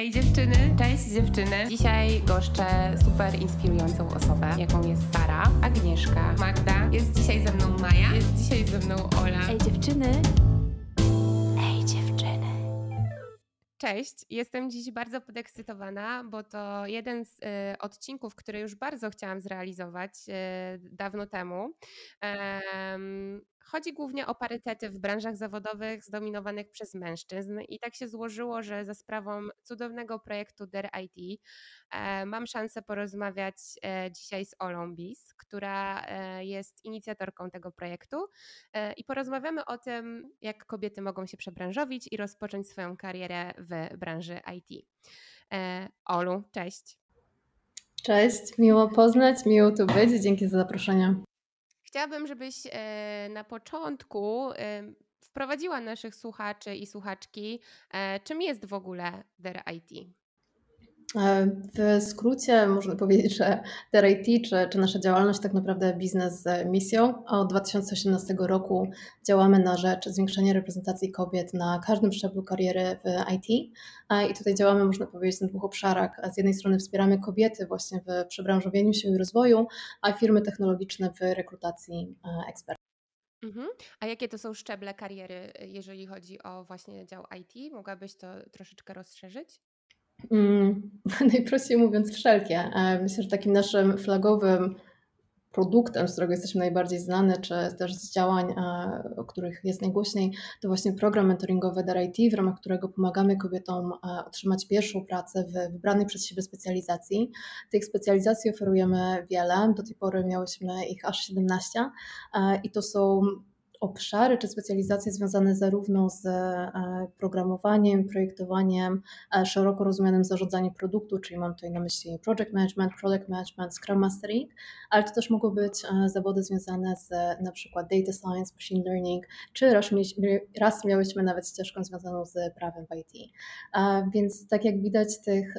Ej dziewczyny, cześć dziewczyny. Dzisiaj goszczę super inspirującą osobę, jaką jest Sara, Agnieszka, Magda. Jest dzisiaj ze mną Maja, jest dzisiaj ze mną Ola. Ej dziewczyny. Ej dziewczyny. Cześć, jestem dziś bardzo podekscytowana, bo to jeden z y, odcinków, który już bardzo chciałam zrealizować y, dawno temu. Em, Chodzi głównie o parytety w branżach zawodowych zdominowanych przez mężczyzn i tak się złożyło, że za sprawą cudownego projektu Der IT e, mam szansę porozmawiać e, dzisiaj z Olą Bis, która e, jest inicjatorką tego projektu i porozmawiamy o tym, jak kobiety mogą się przebranżowić i rozpocząć swoją karierę w branży IT. Olu, cześć. Cześć, miło poznać, miło tu być. Dzięki za zaproszenie. Chciałabym, żebyś e, na początku e, wprowadziła naszych słuchaczy i słuchaczki, e, czym jest w ogóle Der IT. W skrócie można powiedzieć, że DRIT, czy, czy nasza działalność tak naprawdę biznes z misją. Od 2018 roku działamy na rzecz zwiększenia reprezentacji kobiet na każdym szczeblu kariery w IT. I tutaj działamy, można powiedzieć, na dwóch obszarach. Z jednej strony wspieramy kobiety właśnie w przebranżowieniu się i rozwoju, a firmy technologiczne w rekrutacji e, ekspertów. Mhm. A jakie to są szczeble kariery, jeżeli chodzi o właśnie dział IT? Mogłabyś to troszeczkę rozszerzyć? Mm, najprościej mówiąc, wszelkie. E, myślę, że takim naszym flagowym produktem, z którego jesteśmy najbardziej znani, czy też z działań, e, o których jest najgłośniej, to właśnie program mentoringowy Dar IT, w ramach którego pomagamy kobietom e, otrzymać pierwszą pracę w wybranej przez siebie specjalizacji. Tych specjalizacji oferujemy wiele, do tej pory miałyśmy ich aż 17 i to są obszary czy specjalizacje związane zarówno z e, programowaniem, projektowaniem, e, szeroko rozumianym zarządzaniem produktu, czyli mam tutaj na myśli project management, product management, scrum mastering, ale to też mogą być e, zawody związane z na przykład data science, machine learning, czy raz, raz miałyśmy nawet ścieżkę związaną z prawem w IT. Więc tak jak widać tych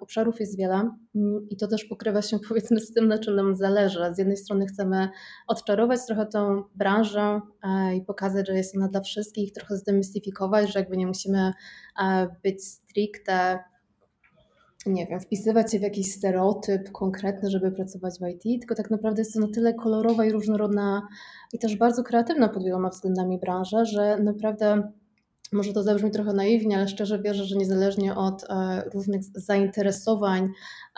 obszarów jest wiele mm, i to też pokrywa się powiedzmy z tym, na czym nam zależy. Z jednej strony chcemy odczarować trochę tą branżę, i pokazać, że jest ona dla wszystkich, trochę zdemystyfikować, że jakby nie musimy być stricte nie wiem, wpisywać się w jakiś stereotyp konkretny, żeby pracować w IT, tylko tak naprawdę jest to na tyle kolorowa i różnorodna i też bardzo kreatywna pod wieloma względami branża, że naprawdę może to zabrzmi trochę naiwnie, ale szczerze wierzę, że niezależnie od e, różnych zainteresowań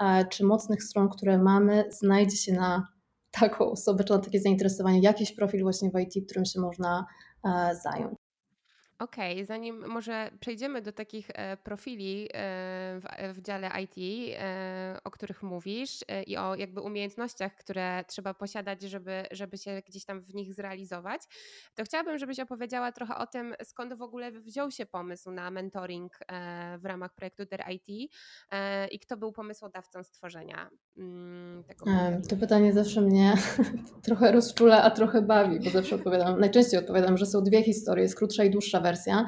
e, czy mocnych stron, które mamy, znajdzie się na taką osobę, czy na takie zainteresowanie, jakiś profil właśnie w IT, którym się można e, zająć. Okej, okay, zanim może przejdziemy do takich e, profili e, w, w, dziale IT, o których mówisz i o jakby umiejętnościach, które trzeba posiadać, żeby, żeby się gdzieś tam w nich zrealizować, to chciałabym, żebyś opowiedziała trochę o tym, skąd w ogóle wziął się pomysł na mentoring w ramach projektu Der IT i kto był pomysłodawcą stworzenia mm, tego. To pytanie zawsze mnie trochę rozczula, a trochę bawi, bo zawsze odpowiadam, najczęściej odpowiadam, że są dwie historie, jest krótsza i dłuższa wersja.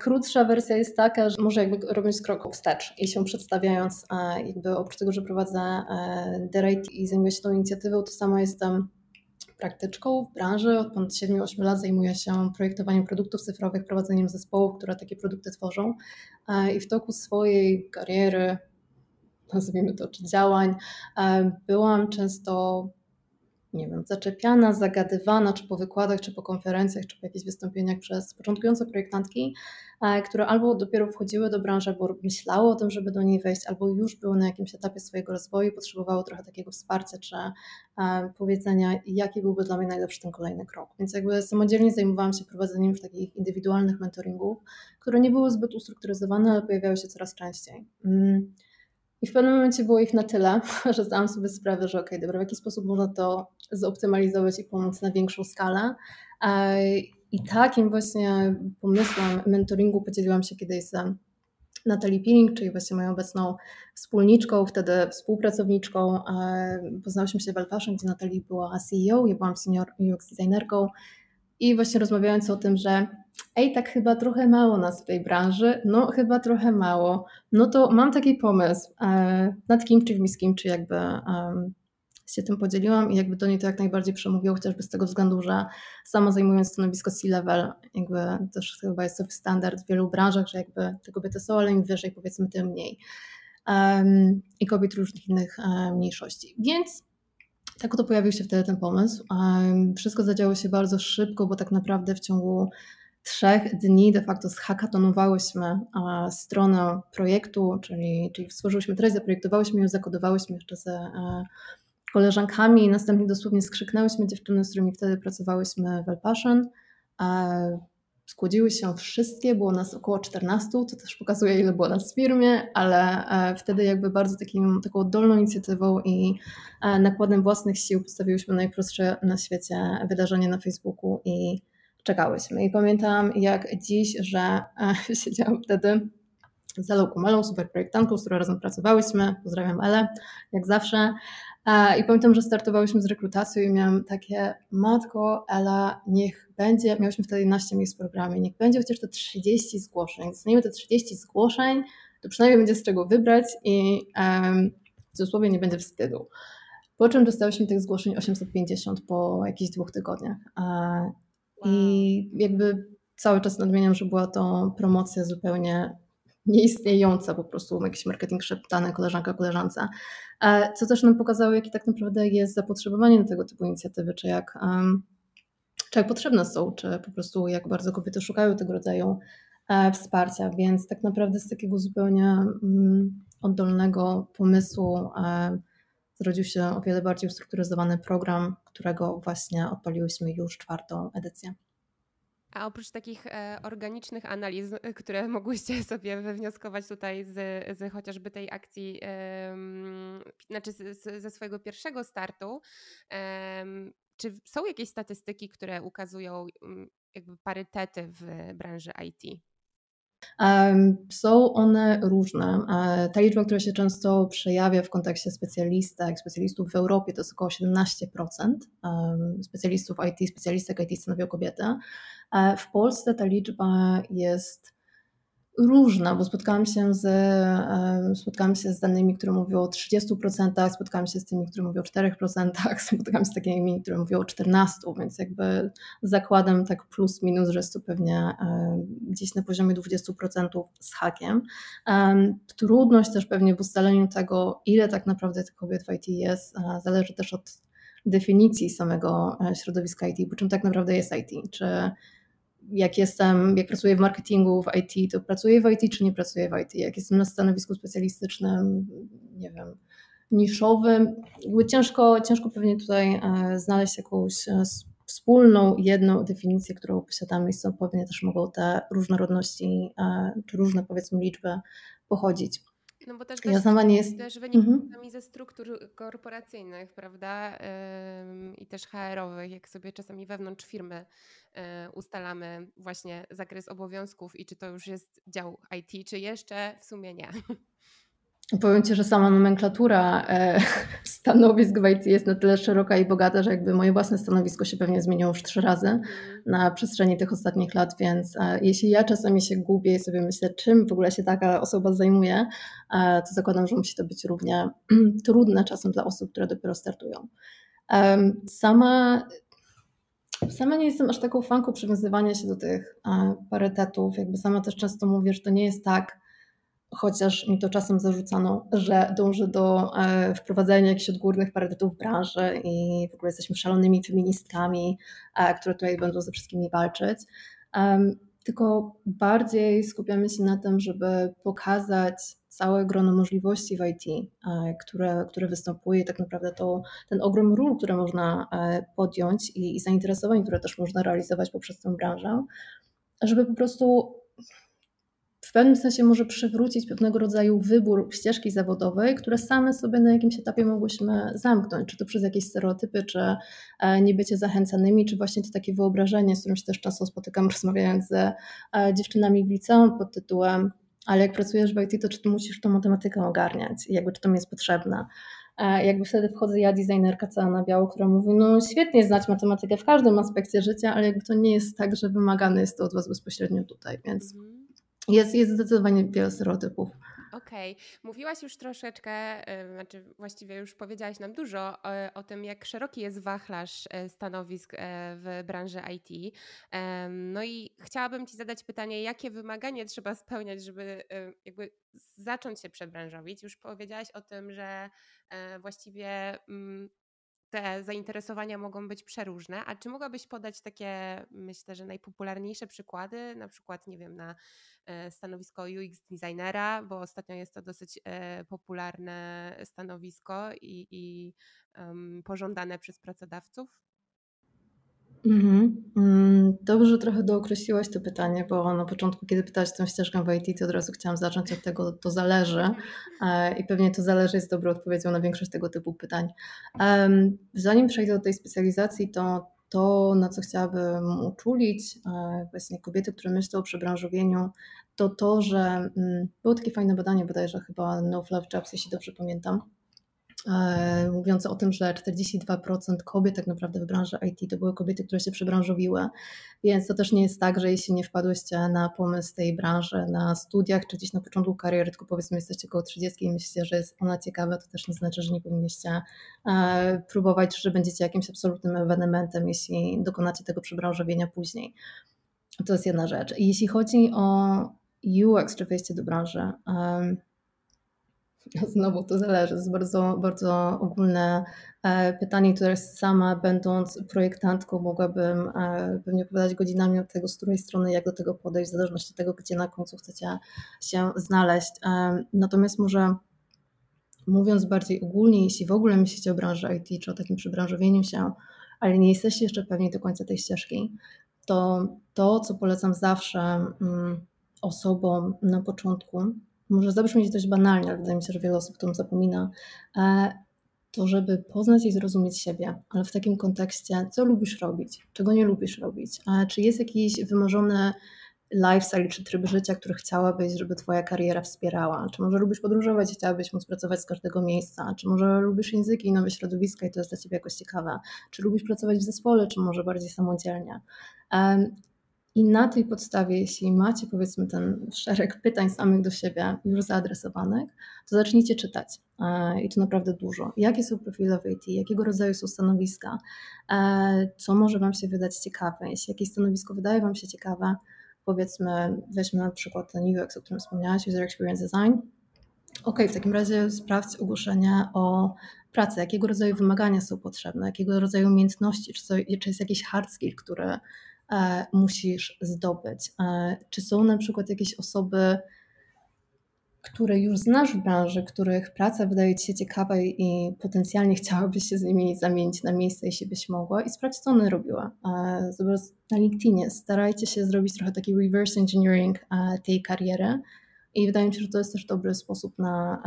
Krótsza wersja jest taka, że może jakby robiąc krok wstecz i się przedstawiając, jakby oprócz tego, że prowadzę e, The Rate i zajmuję się tą inicjatywą, to samo jestem praktyczką w branży. Od ponad 7-8 lat zajmuję się projektowaniem produktów cyfrowych, prowadzeniem zespołów, które takie produkty tworzą. I w toku swojej kariery, nazwijmy to, czy działań, e, byłam często nie wiem, zaczepiana, zagadywana, czy po wykładach, czy po konferencjach, czy po jakichś wystąpieniach przez początkujące projektantki, e, które albo dopiero wchodziły do branży, albo myślały o tym, żeby do niej wejść, albo już były na jakimś etapie swojego rozwoju, potrzebowały trochę takiego wsparcia, czy e, powiedzenia, jaki byłby dla mnie najlepszy ten kolejny krok. Więc jakby samodzielnie zajmowałam się prowadzeniem już takich indywidualnych mentoringów, które nie były zbyt ustrukturyzowane, ale pojawiały się coraz częściej. Mm. I w pewnym momencie było ich na tyle, że zdałam sobie sprawę, że ok, dobra, w jaki sposób można to zoptymalizować i pomóc na większą skalę. I takim właśnie pomysłem mentoringu podzieliłam się kiedyś z Natalie Peeling, czyli właśnie moją obecną wspólniczką, wtedy współpracowniczką. Poznałyśmy się w Elfaszem, gdzie Natalie była CEO, ja byłam senior UX designerką i właśnie rozmawiając o tym, że ej, tak chyba trochę mało nas w tej branży, no chyba trochę mało, no to mam taki pomysł, e, nad kim czy w miskim, czy jakby się tym podzieliłam i jakby do niej to jak najbardziej przemówiło, chociażby z tego względu, że sama zajmując stanowisko C-level, jakby też chyba jest to standard w wielu branżach, że jakby te kobiety są, ale im wyżej powiedzmy tym mniej. Um, I kobiet różnych innych um, mniejszości. Więc tak oto pojawił się wtedy ten pomysł. Wszystko zadziało się bardzo szybko, bo tak naprawdę w ciągu trzech dni de facto zhakatonowałyśmy stronę projektu, czyli, czyli stworzyłyśmy treść, zaprojektowałyśmy ją, zakodowałyśmy jeszcze ze e, koleżankami i następnie dosłownie skrzyknęłyśmy dziewczyny, z którymi wtedy pracowałyśmy w El Passion. Skłodziły się wszystkie, było nas około 14, to też pokazuje ile było nas w firmie, ale e, wtedy jakby bardzo takim, taką oddolną inicjatywą i e, nakładem własnych sił postawiłyśmy najprostsze na świecie wydarzenie na Facebooku i czekałyśmy. I pamiętam jak dziś, że e, siedziałam wtedy z Elą Kumelą, super projektantką, z którą razem pracowałyśmy. Pozdrawiam Elę, jak zawsze. I pamiętam, że startowałyśmy z rekrutacją i miałam takie, matko, Ela, niech będzie, miałyśmy wtedy 11 miejsc w programie, niech będzie chociaż to 30 zgłoszeń. Dostaniemy te 30 zgłoszeń, to przynajmniej będzie z czego wybrać i um, w cudzysłowie nie będzie wstydu. Po czym dostałyśmy tych zgłoszeń 850 po jakichś dwóch tygodniach. I jakby cały czas nadmieniam, że była to promocja zupełnie nieistniejąca, po prostu jakiś marketing szeptany koleżanka koleżance. E, co też nam pokazało, jakie tak naprawdę jest zapotrzebowanie na tego typu inicjatywy, czy jak, czy jak potrzebne są, czy po prostu jak bardzo kobiety szukają tego rodzaju e, wsparcia. Więc tak naprawdę z takiego zupełnie mm, oddolnego pomysłu e, zrodził się o wiele bardziej ustrukturyzowany program, którego właśnie odpaliłyśmy już czwartą edycję. A oprócz takich e, organicznych analiz, e, które mogłyście sobie wywnioskować tutaj z, z chociażby tej akcji, znaczy z, z, ze swojego pierwszego startu, czy są jakieś statystyki, które ukazują jakby parytety w branży IT? Są one różne. E, ta liczba, która się często przejawia w kontekście specjalistek, specjalistów w Europie, to jest około 17% specjalistów IT, specjalistek IT stanowią kobiety. E, w Polsce ta liczba jest różna, bo spotkałam się z, spotkałam się z danymi, które mówią o 30%, spotkałam się z tymi, które mówią o 4%, spotkałam się z takimi, które mówią o 14%, więc jakby zakładam tak plus minus, że jest to pewnie gdzieś na poziomie 20% z hakiem. Trudność też pewnie w ustaleniu tego, ile tak naprawdę tych kobiet w IT jest, zależy też od definicji samego e, środowiska IT, bo czym tak naprawdę jest IT, czy jak jestem, jak pracuję w marketingu, w IT, to pracuję w IT, czy nie pracuję w IT? Jak jestem na stanowisku specjalistycznym, nie wiem, niszowym, jakby ciężko, ciężko pewnie tutaj e, znaleźć jakąś e, wspólną, jedną definicję, którą posiadamy i stąd pewnie też mogą te różnorodności, e, czy różne powiedzmy liczby pochodzić. No bo też, ja sama nie jest... też wynika mhm. ze struktur korporacyjnych, prawda? I też HR-owych, jak sobie czasami wewnątrz firmy e, ustalamy właśnie zakres obowiązków i czy to już jest dział IT, czy jeszcze w sumie nie. Powiem Ci, że sama nomenklatura e, stanowisk w IT jest na tyle szeroka i bogata, że jakby moje własne stanowisko się pewnie zmieniło już trzy razy na przestrzeni tych ostatnich lat, więc e, jeśli ja czasami się gubię i sobie myślę, czym w ogóle się taka osoba zajmuje, e, to zakładam, że musi to być równie trudne czasem dla osób, które dopiero startują. Sama Sama nie jestem aż taką fanką przywiązywania się do tych parytetów. Jakby sama też często mówię, że to nie jest tak, chociaż mi to czasem zarzucano, że dąży do e, wprowadzenia jakichś odgórnych parytetów w branży i w ogóle jesteśmy szalonymi feministkami, e, które tutaj będą ze wszystkimi walczyć. Tylko bardziej skupiamy się na tym, żeby pokazać całe grono możliwości w IT, e, które, które występuje, tak naprawdę to ten ogrom ról, które można podjąć i, i zainteresowań, które też można realizować poprzez tę branżę, żeby po prostu w pewnym sensie może przywrócić pewnego rodzaju wybór ścieżki zawodowej, które same sobie na jakimś etapie mogłyśmy zamknąć, czy to przez jakieś stereotypy, czy e, nie bycie zachęcanymi, czy właśnie to takie wyobrażenie, z którym się też często spotykam rozmawiając ze e, dziewczynami w liceum pod tytułem ale jak pracujesz w IT, to czy ty musisz tą matematykę ogarniać? Jakby czy to mi jest potrzebne. Jakby wtedy wchodzę ja, designerka cała na biało, która mówi, no świetnie znać matematykę w każdym aspekcie życia, ale jakby to nie jest tak, że wymagane jest to od was bezpośrednio tutaj, więc... Mhm jest, jest zdecydowanie wiele stereotypów. Okej. Okay. Mówiłaś już troszeczkę, znaczy właściwie już powiedziałaś nam dużo o, o, tym, jak szeroki jest wachlarz e, stanowisk e, w branży IT. No i chciałabym Ci zadać pytanie, jakie wymagania trzeba spełniać, żeby jakby zacząć się przebranżowić? Już powiedziałaś o tym, że e, właściwie mm, te zainteresowania mogą być przeróżne. A czy mogłabyś podać takie, myślę, że najpopularniejsze przykłady, na przykład, nie wiem, na e, stanowisko UX designera, bo ostatnio jest to dosyć e, popularne stanowisko i, i um, pożądane przez pracodawców? Mhm. Mm, dobrze trochę dookreśliłaś to pytanie, bo na początku, kiedy pytałaś tę ścieżkę w IT, to od razu chciałam zacząć od tego, to zależy e, i pewnie to zależy jest dobrą odpowiedzią na większość tego typu pytań. Zanim przejdę do tej specjalizacji, to to, na co chciałabym uczulić e, właśnie kobiety, które myślą o przebranżowieniu, to to, że mm, było takie fajne badanie bodajże chyba No Fluff Jobs, jeśli dobrze pamiętam, mówiące o tym, że 42% kobiet tak naprawdę w branży IT to były kobiety, które się przebranżowiły, więc to też nie jest tak, że jeśli nie wpadłyście na pomysł tej branży na studiach czy gdzieś na początku kariery, tylko powiedzmy jesteście około 30 i myślicie, że jest ona ciekawa, to też nie znaczy, że nie powinniście e, próbować, że będziecie jakimś absolutnym ewenementem, jeśli dokonacie tego przebranżowienia później. To jest jedna rzecz. Jeśli chodzi o UX, czy wejście do branży, Znowu to zależy, to jest bardzo, bardzo ogólne e, pytanie, które sama będąc projektantką mogłabym e, pewnie opowiadać godzinami od tego, z której strony, jak do tego podejść, w zależności od tego, gdzie na końcu chcecie się znaleźć. E, natomiast może mówiąc bardziej ogólnie, jeśli w ogóle myślicie o branży IT, czy o takim przybranżowieniu się, ale nie jesteście jeszcze pewni do końca tej ścieżki, to to, co polecam zawsze mm, osobom na początku, może zabrzmieć dość banalnie, ale wydaje mi się, że wiele osób o tym zapomina, e, to żeby poznać i zrozumieć siebie, ale w takim kontekście, co lubisz robić, czego nie lubisz robić, czy jest jakiś wymarzony lifestyle czy tryb życia, który chciałabyś, żeby Twoja kariera wspierała? Czy może lubisz podróżować i chciałabyś móc pracować z każdego miejsca? Czy może lubisz języki i nowe środowiska i to jest dla Ciebie jakoś ciekawe? Czy lubisz pracować w zespole, czy może bardziej samodzielnie? I na tej podstawie, jeśli macie powiedzmy ten szereg pytań samych do siebie już zaadresowanych, to zacznijcie czytać. E, I to naprawdę dużo. Jakie są profile w IT, jakiego rodzaju są stanowiska, e, co może Wam się wydać ciekawe. Jeśli jakieś stanowisko wydaje Wam się ciekawe, powiedzmy, weźmy na przykład ten UX, o którym wspomniałaś, User Experience Design. Ok, w takim razie sprawdź ogłoszenie o pracę, jakiego rodzaju wymagania są potrzebne, jakiego rodzaju umiejętności, czy, co, czy jest jakiś hard skill, który musisz zdobyć. E, czy są na przykład jakieś osoby, które już znasz w branży, których praca wydaje Ci się ciekawa i potencjalnie chciałabyś się z nimi zamienić na miejsce, jeśli byś mogła i sprawdź, co one robiła. E, zobacz na LinkedInie, starajcie się zrobić trochę taki reverse engineering tej kariery i wydaje mi się, że to jest też dobry sposób na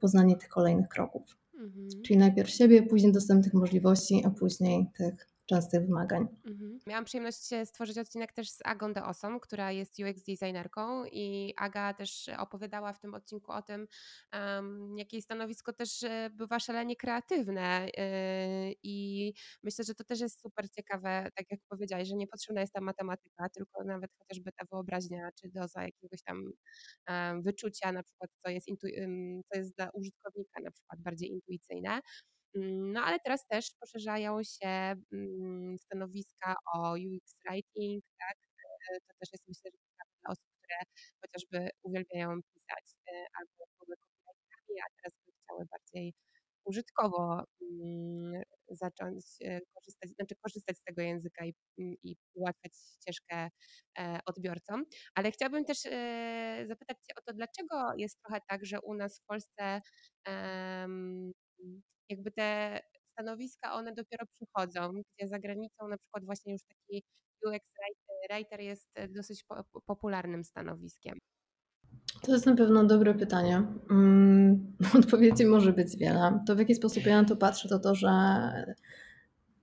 poznanie tych kolejnych kroków. Mhm. Czyli najpierw siebie, później dostępnych możliwości, a później tych częstych wymagań. Mhm. Miałam przyjemność stworzyć odcinek też z Agą de Osom, która jest UX designerką i Aga też opowiadała w tym odcinku o tym, um, jakie stanowisko też e, bywa szalenie kreatywne yy, i myślę, że to też jest super ciekawe, tak jak powiedziałaś, że nie potrzebna jest ta matematyka, tylko nawet chociażby ta wyobraźnia, czy doza jakiegoś tam um, wyczucia na przykład, co jest, co jest dla użytkownika na przykład bardziej intuicyjne. Mm, no ale teraz też poszerzają się mm, stanowiska o UX writing, tak? E, to też jest myślę, że dla osób, które chociażby uwielbiają pisać e, albo ogóle copywriterami, a teraz by chciały bardziej użytkowo mm, zacząć e, korzystać, znaczy korzystać z tego języka i, i ułatwiać ścieżkę odbiorcom. Ale chciałabym też zapytać Cię o to, dlaczego jest trochę tak, że u nas w Polsce jakby te stanowiska, one dopiero przychodzą, gdzie za granicą na przykład właśnie już taki UX writer jest e, dosyć popularnym stanowiskiem. To jest na pewno dobre pytanie. Mm, odpowiedzi może być wiele. To w jaki sposób ja na to patrzę, to to, że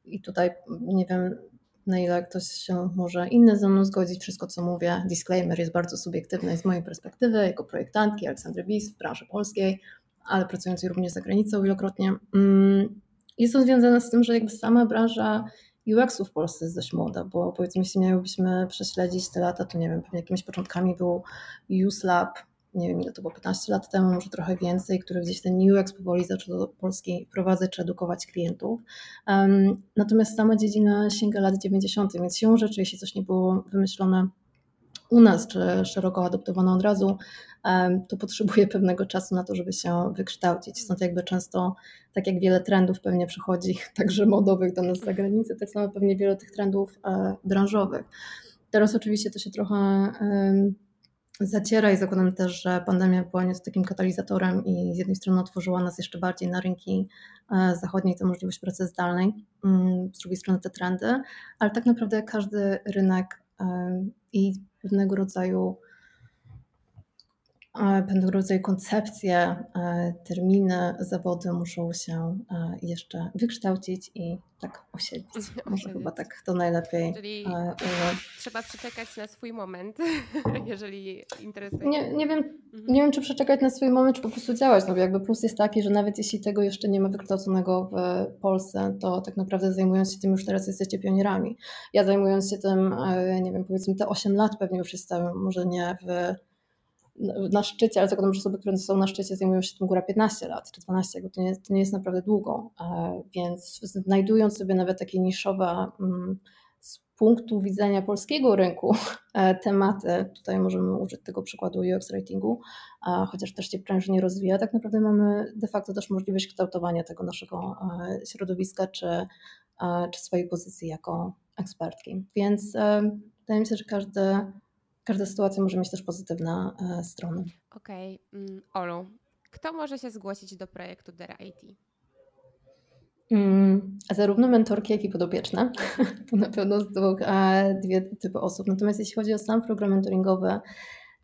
i tutaj nie wiem, na ile ktoś się może inny ze mną zgodzić. Wszystko, co mówię, disclaimer jest bardzo subiektywny z mojej perspektywy, jako projektantki Aleksandry Bis w branży polskiej ale pracującej również za granicą wielokrotnie. Mm, jest to związane z tym, że jakby sama branża UX-u w Polsce jest dość młoda, bo powiedzmy, jeśli miałybyśmy prześledzić te lata, to nie wiem, pewnie jakimiś początkami był USLab, nie wiem ile to było, 15 lat temu, może trochę więcej, który gdzieś ten UX powoli zaczął do Polski wprowadzać czy edukować klientów. Um, natomiast sama dziedzina sięga lat 90., więc siłą rzeczy, jeśli coś nie było wymyślone u nas, czy szeroko adoptowane od razu, to potrzebuje pewnego czasu na to, żeby się wykształcić. Stąd jakby często, tak jak wiele trendów pewnie przychodzi, także modowych do nas z zagranicy, tak samo pewnie wiele tych trendów e, branżowych. Teraz oczywiście to się trochę zaciera i zakładam też, że pandemia była nieco takim katalizatorem i z jednej strony otworzyła nas jeszcze bardziej na rynki e, zachodnie i tę możliwość pracy zdalnej, mm, z drugiej strony te trendy, ale tak naprawdę każdy rynek i pewnego rodzaju pewnego rodzaju koncepcje, e, terminy, zawody muszą się e, jeszcze wykształcić i tak osiedlić. Może chyba tak to najlepiej. Czyli e, trzeba przeczekać na swój moment, jeżeli interesuje. Nie, nie, wiem, mhm. nie wiem, czy przeczekać na swój moment, czy po prostu działać. No bo jakby plus jest taki, że nawet jeśli tego jeszcze nie ma wykształconego w Polsce, to tak naprawdę zajmując się tym już teraz jesteście pionierami. Ja zajmując się tym, nie wiem, powiedzmy te 8 lat pewnie już jestem, może nie w na szczycie, ale zakładam, że osoby, które są na szczycie zajmują się tym góra 15 lat czy 12, bo to nie, to nie jest naprawdę długo, e, więc znajdując sobie nawet takie niszowe mm, z punktu widzenia polskiego rynku e, tematy, tutaj możemy użyć tego przykładu UX ratingu, chociaż też się branża nie rozwija, tak naprawdę mamy de facto też możliwość kształtowania tego naszego e, środowiska czy, czy swojej pozycji jako ekspertki. Więc wydaje mi się, że każdy każda sytuacja może mieć też pozytywne e, strony. Okej. Okay. Mm, Olu, kto może się zgłosić do projektu Dera IT? Mm, zarówno mentorki, jak i podopieczne. To na pewno z dwóch, e, dwie typy osób. Natomiast jeśli chodzi o sam program mentoringowy,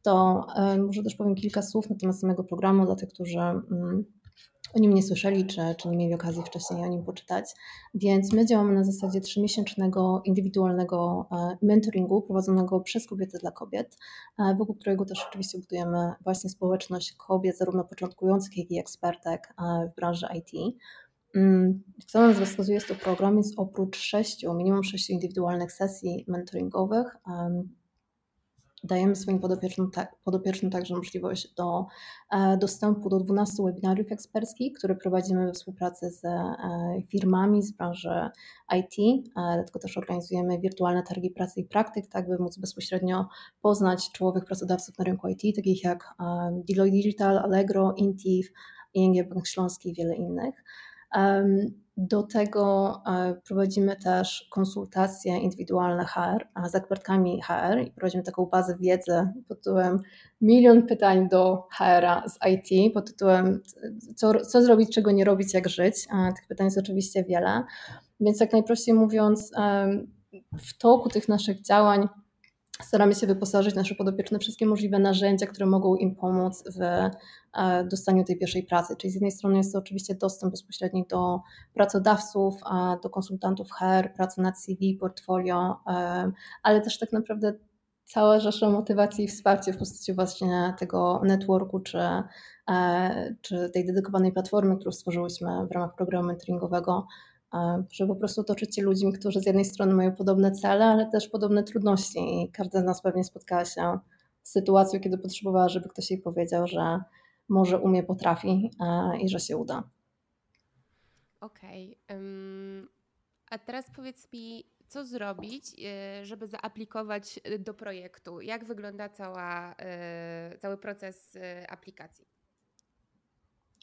to e, może też powiem kilka słów na temat samego programu dla tych, którzy mm, o nim nie słyszeli, czy, czy nie mieli okazji wcześniej o nim poczytać. Więc my działamy na zasadzie trzymiesięcznego indywidualnego e, mentoringu prowadzonego przez kobiety dla kobiet, e, wokół którego też oczywiście budujemy właśnie społeczność kobiet, zarówno początkujących, jak i ekspertek e, w branży IT. Mm, co nam wskazuje, jest to program, jest oprócz sześciu, minimum sześciu indywidualnych sesji mentoringowych, dajemy swoim podopiecznym, tak, podopiecznym także możliwość do e, dostępu do 12 webinariów eksperckich, które prowadzimy we współpracy z e, firmami z branży IT, dlatego też organizujemy wirtualne targi pracy i praktyk, tak by móc bezpośrednio poznać czołowych pracodawców na rynku IT, takich jak e, Deloitte Digital, Allegro, Intiv, ING Bank Śląski i wiele innych. Do tego e, prowadzimy też konsultacje indywidualne HR z ekspertkami HR i prowadzimy taką bazę wiedzy pod tytułem Milion pytań do HR z IT, pod tytułem co, co zrobić, czego nie robić, jak żyć. Tych pytań jest oczywiście wiele, więc jak najprościej mówiąc, w toku tych naszych działań staramy się wyposażyć nasze podopieczne wszystkie możliwe narzędzia, które mogą im pomóc w e, dostaniu tej pierwszej pracy. Czyli z jednej strony jest to oczywiście dostęp bezpośredni do pracodawców, do konsultantów HR, praca nad CV, portfolio, e, ale też tak naprawdę cała rzesza motywacji i wsparcia w postaci właśnie tego networku czy, e, czy tej dedykowanej platformy, którą stworzyłyśmy w ramach programu mentoringowego, żeby po prostu otoczyć się ludźmi, którzy z jednej strony mają podobne cele, ale też podobne trudności i każda z nas pewnie spotkała się z sytuacją, kiedy potrzebowała, żeby ktoś jej powiedział, że może umie, potrafi i że się uda. Okej. Okay. Um, a teraz powiedz mi, co zrobić, y, żeby zaaplikować do projektu? Jak wygląda cała, y, cały proces aplikacji?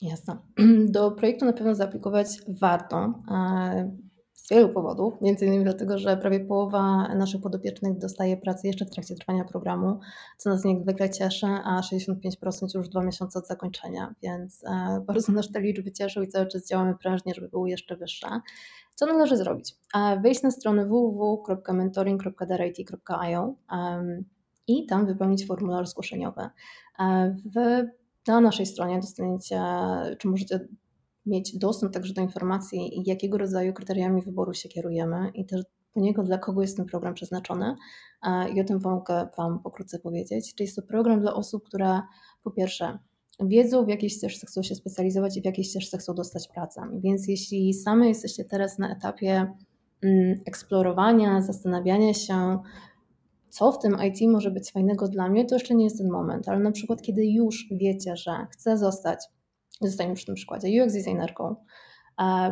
Jasne. Do projektu na pewno zaaplikować warto e, z wielu powodów, między innymi dlatego, że prawie połowa naszych podopiecznych dostaje pracę jeszcze w trakcie trwania programu, co nas niezwykle cieszy, a 65% już dwa miesiące od zakończenia, więc e, bardzo nas te liczby cieszą i cały czas działamy prężnie, żeby były jeszcze wyższe. Co należy zrobić? E, wejść na stronę www.mentoring.derit.io i tam wypełnić formularz zgłoszeniowy. W na naszej stronie dostaniecie, czy możecie mieć dostęp także do informacji, jakiego rodzaju kryteriami wyboru się kierujemy i też do niego, dla kogo jest ten program przeznaczony. I o tym mogę Wam pokrótce powiedzieć. Czyli jest to program dla osób, które po pierwsze wiedzą, w jakiej ścieżce chcą się specjalizować i w jakiej ścieżce chcą dostać pracę. Więc jeśli same jesteście teraz na etapie mm, eksplorowania, zastanawiania się, co w tym IT może być fajnego dla mnie, to jeszcze nie jest ten moment, ale na przykład kiedy już wiecie, że chcę zostać, zostańmy przy tym przykładzie, UX designerką,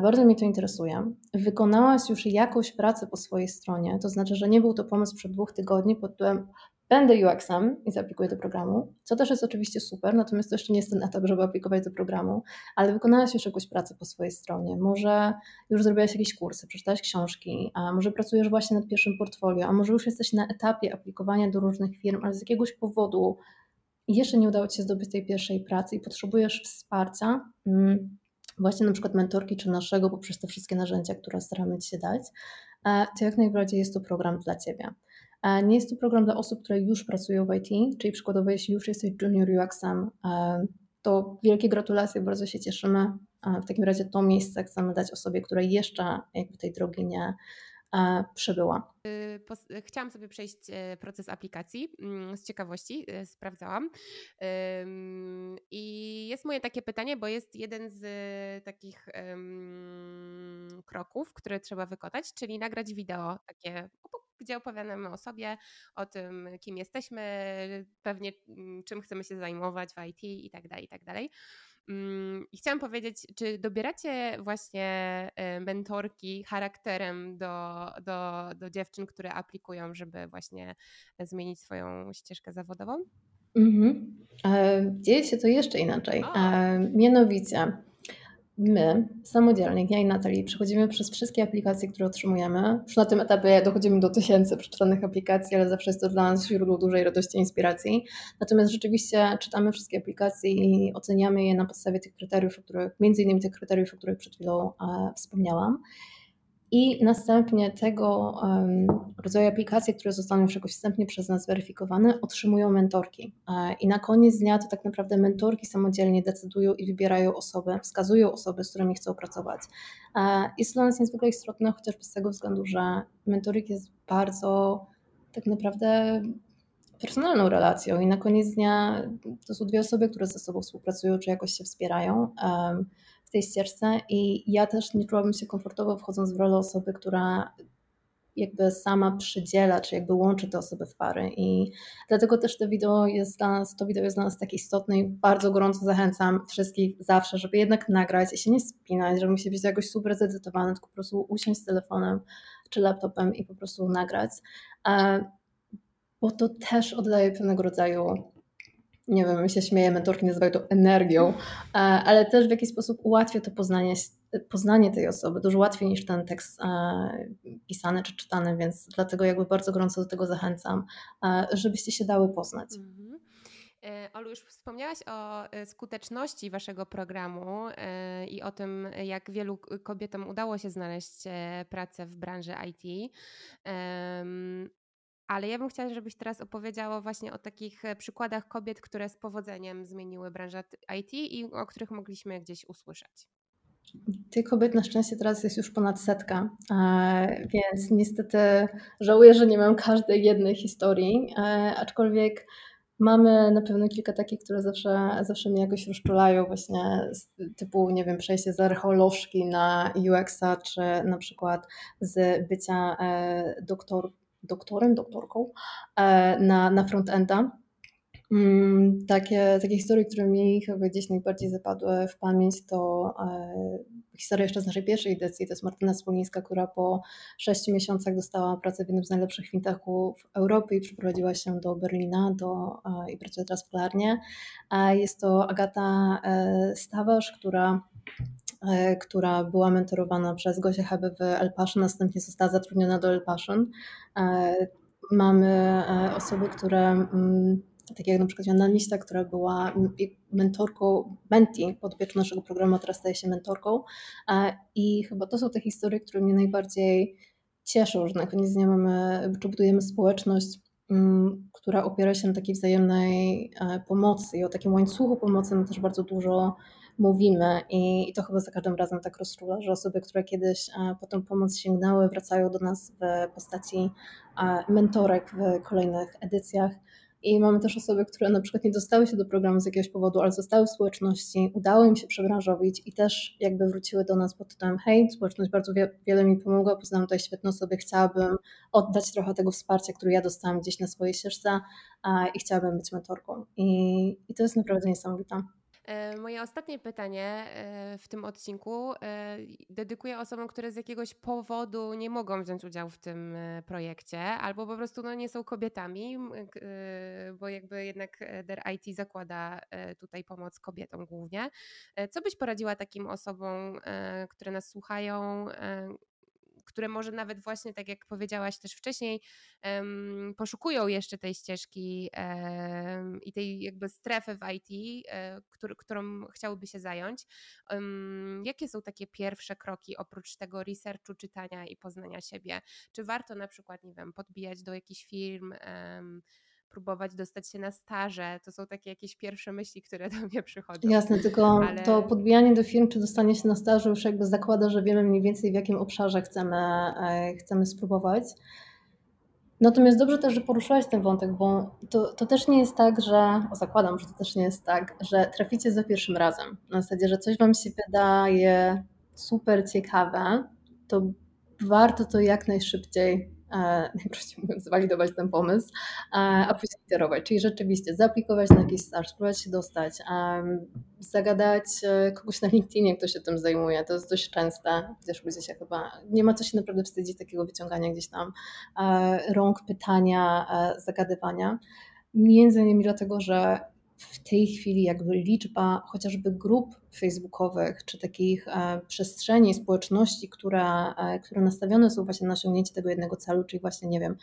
bardzo mnie to interesuje. Wykonałaś już jakąś pracę po swojej stronie, to znaczy, że nie był to pomysł przed dwóch tygodni pod tytułem będę UX-em i zaaplikuję do programu, co też jest oczywiście super, natomiast to jeszcze nie jest ten etap, żeby aplikować do programu, ale wykonałaś już jakąś pracę po swojej stronie, może już zrobiłaś jakieś kursy, przeczytałaś książki, a może pracujesz właśnie nad pierwszym portfolio, a może już jesteś na etapie aplikowania do różnych firm, ale z jakiegoś powodu jeszcze nie udało Ci się zdobyć tej pierwszej pracy i potrzebujesz wsparcia, mm, właśnie na przykład mentorki czy naszego poprzez te wszystkie narzędzia, które staramy Ci się dać, e, to jak najbardziej jest to program dla Ciebie. E, nie jest to program dla osób, które już pracują w IT, czyli przykładowo jeśli już jesteś junior UX-em, e, to wielkie gratulacje, bardzo się cieszymy. W takim razie to miejsce chcemy dać osobie, która jeszcze jakby tej drogi nie, przebyła. Y, chciałam sobie przejść e, proces aplikacji mm, z ciekawości, e, sprawdzałam. I jest moje takie pytanie, bo jest jeden z takich kroków, które trzeba wykonać, czyli nagrać wideo takie gdzie opowiadamy o sobie, o tym, kim jesteśmy, pewnie mm, czym chcemy się zajmować w IT i tak dalej, i tak dalej. Mm, I chciałam powiedzieć, czy dobieracie właśnie e, mentorki charakterem do, do, do dziewczyn, które aplikują, żeby właśnie zmienić swoją ścieżkę zawodową? Mhm. E, dzieje się to jeszcze inaczej. E, mianowicie, my samodzielnie, ja i Natalii, przechodzimy przez wszystkie aplikacje, które otrzymujemy. Już na tym etapie dochodzimy do tysięcy przeczytanych aplikacji, ale zawsze jest to dla nas źródło dużej radości i inspiracji. Natomiast rzeczywiście czytamy wszystkie aplikacje i oceniamy je na podstawie tych kryteriów, o których, między innymi tych kryteriów, o których przed chwilą e, wspomniałam. I następnie tego rodzaju aplikacje, które zostaną już jakoś wstępnie przez nas zweryfikowane, otrzymują mentorki. E, I na koniec dnia to tak naprawdę mentorki samodzielnie decydują i wybierają osoby, wskazują osoby, z którymi chcą pracować. Jest to dla nas niezwykle istotne, chociażby z tego względu, że mentoring jest bardzo tak naprawdę personalną relacją i na koniec dnia to są dwie osoby, które ze sobą współpracują czy jakoś się wspierają. Tej ścieżce i ja też nie czułabym się komfortowo wchodząc w rolę osoby, która jakby sama przydziela, czy jakby łączy te osoby w pary. I dlatego też to wideo jest dla nas, to wideo jest dla nas takie istotne i bardzo gorąco zachęcam wszystkich zawsze, żeby jednak nagrać i się nie spinać, że musi być jakoś super zedytowane, tylko po prostu usiąść z telefonem czy laptopem i po prostu nagrać, e, bo to też oddaje pewnego rodzaju nie wiem, my się śmieję, mentorki nazywają to energią, e, ale też w jakiś sposób ułatwia to poznanie, poznanie tej osoby, dużo łatwiej niż ten tekst e, pisany czy czytany, więc dlatego jakby bardzo gorąco do tego zachęcam, e, żebyście się dały poznać. Mhm. Olu, już wspomniałaś o skuteczności Waszego programu i o tym, jak wielu kobietom udało się znaleźć pracę w branży IT. Ale ja bym chciała, żebyś teraz opowiedziała właśnie o takich e, przykładach kobiet, które z powodzeniem zmieniły branżę IT i o których mogliśmy gdzieś usłyszeć. Tych kobiet na szczęście teraz jest już ponad setka, e, więc niestety żałuję, że nie mam każdej jednej historii, e, aczkolwiek mamy na pewno kilka takich, które zawsze, zawsze mnie jakoś rozczulają, właśnie typu, nie wiem, przejście z archeolożki na UX-a, czy na przykład z bycia doktor, doktorem, doktorką e, na, na frontenda. Mm, takie, takie historie, które mi chyba gdzieś najbardziej zapadły w pamięć, to e, historia jeszcze z naszej pierwszej edycji. To jest Martyna Spolińska, która po sześciu miesiącach dostała pracę w jednym z najlepszych fintechów Europy i przeprowadziła się do Berlina do, e, i pracuje teraz w Klarnie. Jest to Agata Stawarz, która która była mentorowana przez Gosię Hebe w El Passion, następnie została zatrudniona do El Passion. E, mamy e, osoby, które mm, tak jak na przykład Joanna Nista, która była mentorką, menti podopieczą naszego programu, a teraz staje się mentorką. I chyba to są te historie, które mnie najbardziej cieszą, że na koniec dnia mamy, czy budujemy społeczność, mm, która opiera się na takiej wzajemnej pomocy i o takim łańcuchu pomocy my też bardzo dużo mówimy i, i to chyba za każdym razem tak rozczula, że osoby, które kiedyś e, po tę pomoc sięgnęły, wracają do nas w postaci e, mentorek w kolejnych edycjach. I mamy też osoby, które na przykład nie dostały się do programu z jakiegoś powodu, ale zostały w społeczności, udało im się przebranżowić i też jakby wróciły do nas pod tytułem hej, społeczność bardzo wie, wiele mi pomogła, poznałam tutaj świetne osoby, chciałabym oddać trochę tego wsparcia, które ja dostałam gdzieś na swojej ścieżce i chciałabym być mentorką. I, i to jest naprawdę niesamowite. E, moje ostatnie pytanie e, w tym odcinku e, dedykuję osobom, które z jakiegoś powodu nie mogą wziąć udziału w tym projekcie, albo po prostu no, nie są kobietami, bo jakby jednak Der IT zakłada tutaj pomoc kobietom głównie. Co byś poradziła takim osobom, które nas słuchają, które może nawet właśnie, tak jak powiedziałaś też wcześniej, poszukują jeszcze tej ścieżki i tej jakby strefy w IT, e, którą chciałyby się zająć. jakie są takie pierwsze kroki oprócz tego researchu, czytania i poznania siebie? Czy warto na przykład, nie wiem, podbijać do jakichś firm, próbować dostać się na staże. To są takie jakieś pierwsze myśli, które do mnie przychodzą. Jasne, tylko Ale... to podbijanie do firm czy dostanie się na staże już jakby zakłada, że wiemy mniej więcej w jakim obszarze chcemy, e, chcemy spróbować. Natomiast dobrze też, że poruszyłaś ten wątek, bo to, to też nie jest tak, że, o zakładam, że to też nie jest tak, że traficie za pierwszym razem. Na zasadzie, że coś Wam się wydaje super ciekawe, to warto to jak najszybciej najprościej mówiąc, zwalidować ten pomysł, e, a później iterować. Czyli rzeczywiście zaaplikować na jakiś staż, spróbować się dostać, zagadać e, kogoś na LinkedInie, kto się tym zajmuje. To jest dość częste, gdzieś ludzie się chyba, nie ma co się naprawdę wstydzić takiego wyciągania gdzieś tam rąk, pytania, zagadywania. Między innymi dlatego, że w tej chwili jakby liczba chociażby grup facebookowych, czy takich e, przestrzeni, społeczności, które, e, które nastawione są właśnie na osiągnięcie tego jednego celu, czyli właśnie, nie wiem,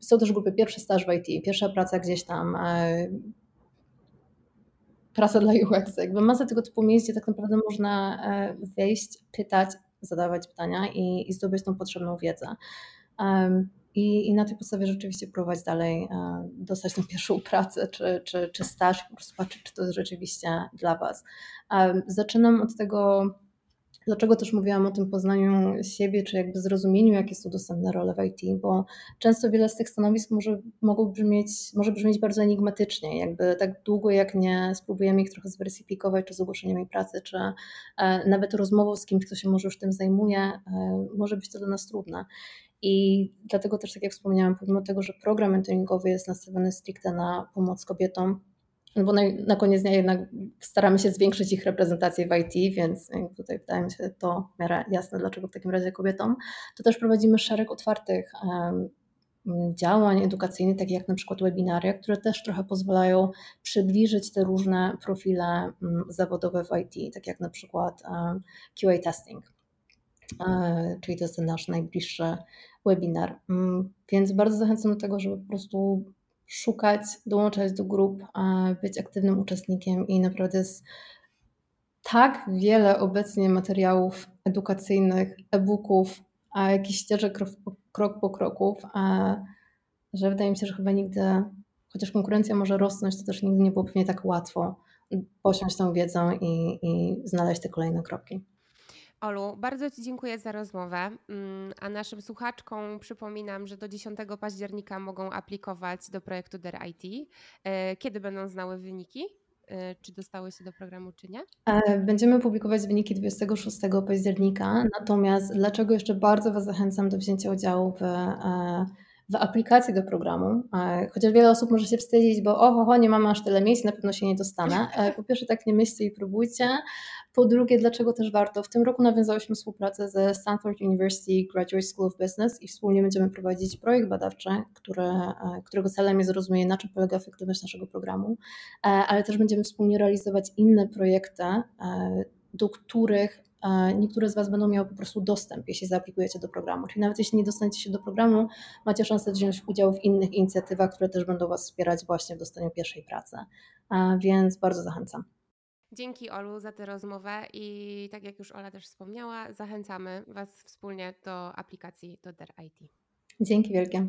są też grupy pierwszy staż w IT, pierwsza praca gdzieś tam, e, praca dla UX, jakby masa tego typu miejsc, gdzie tak naprawdę można wejść, pytać, zadawać pytania i, i zdobyć tą potrzebną wiedzę. I, I, na tej podstawie rzeczywiście próbować dalej e, dostać tą pierwszą pracę czy, czy, czy staż, po prostu patrzeć, czy to jest rzeczywiście dla Was. Zaczynam od tego, dlaczego też mówiłam o tym poznaniu siebie, czy jakby zrozumieniu, jakie są dostępne role w IT, bo często wiele z tych stanowisk może, mogą brzmieć, może brzmieć bardzo enigmatycznie, jakby tak długo jak nie spróbujemy ich trochę zweryfikować, czy z ogłoszeniem pracy, czy e, nawet rozmową z kimś, kto się może już tym zajmuje, e, może być to dla nas trudne. I dlatego też, tak jak wspomniałam, pomimo tego, że program mentoringowy jest nastawiony stricte na pomoc kobietom, no bo na, na koniec dnia jednak staramy się zwiększyć ich reprezentację w IT, więc tutaj wydaje mi się to w miarę jasne, dlaczego w takim razie kobietom, to też prowadzimy szereg otwartych um, działań edukacyjnych, takich jak na przykład webinaria, które też trochę pozwalają przybliżyć te różne profile um, zawodowe w IT, tak jak na przykład QA testing. E, czyli to jest ten nasz najbliższy webinar. Mm, więc bardzo zachęcam do tego, żeby po prostu szukać, dołączać do grup, być aktywnym uczestnikiem i naprawdę jest tak wiele obecnie materiałów edukacyjnych, e-booków, a jakiś ścieżek krok po, krok po kroków, że wydaje mi się, że chyba nigdy, chociaż konkurencja może rosnąć, to też nigdy nie było pewnie tak łatwo posiąść tą wiedzę i, i znaleźć te kolejne kroki. Olu, bardzo Ci dziękuję za rozmowę. Mm, a naszym słuchaczkom przypominam, że do 10 października mogą aplikować do projektu DER IT. E, kiedy będą znały wyniki? E, czy dostały się do programu, czy nie? E, będziemy publikować wyniki 26 października. Natomiast dlaczego jeszcze bardzo Was zachęcam do wzięcia udziału w w aplikacji do programu, chociaż wiele osób może się wstydzić, bo oho, nie mamy aż tyle miejsc, na pewno się nie dostanę. Po pierwsze tak nie myślcie i próbujcie. Po drugie, dlaczego też warto? W tym roku nawiązałyśmy współpracę ze Stanford University Graduate School of Business i wspólnie będziemy prowadzić projekt badawczy, który, e, którego celem jest zrozumienie, na czym polega efektywność naszego programu, e, ale też będziemy wspólnie realizować inne projekty, e, do których niektóre z Was będą miały po prostu dostęp, jeśli zaaplikujecie do programu. Czyli nawet jeśli nie dostaniecie się do programu, macie szansę wziąć udział w innych inicjatywach, które też będą Was wspierać właśnie w dostaniu pierwszej pracy. Więc bardzo zachęcam. Dzięki Olu za tę rozmowę i tak jak już Ola też wspomniała, zachęcamy Was wspólnie do aplikacji do DER IT. Dzięki wielkie.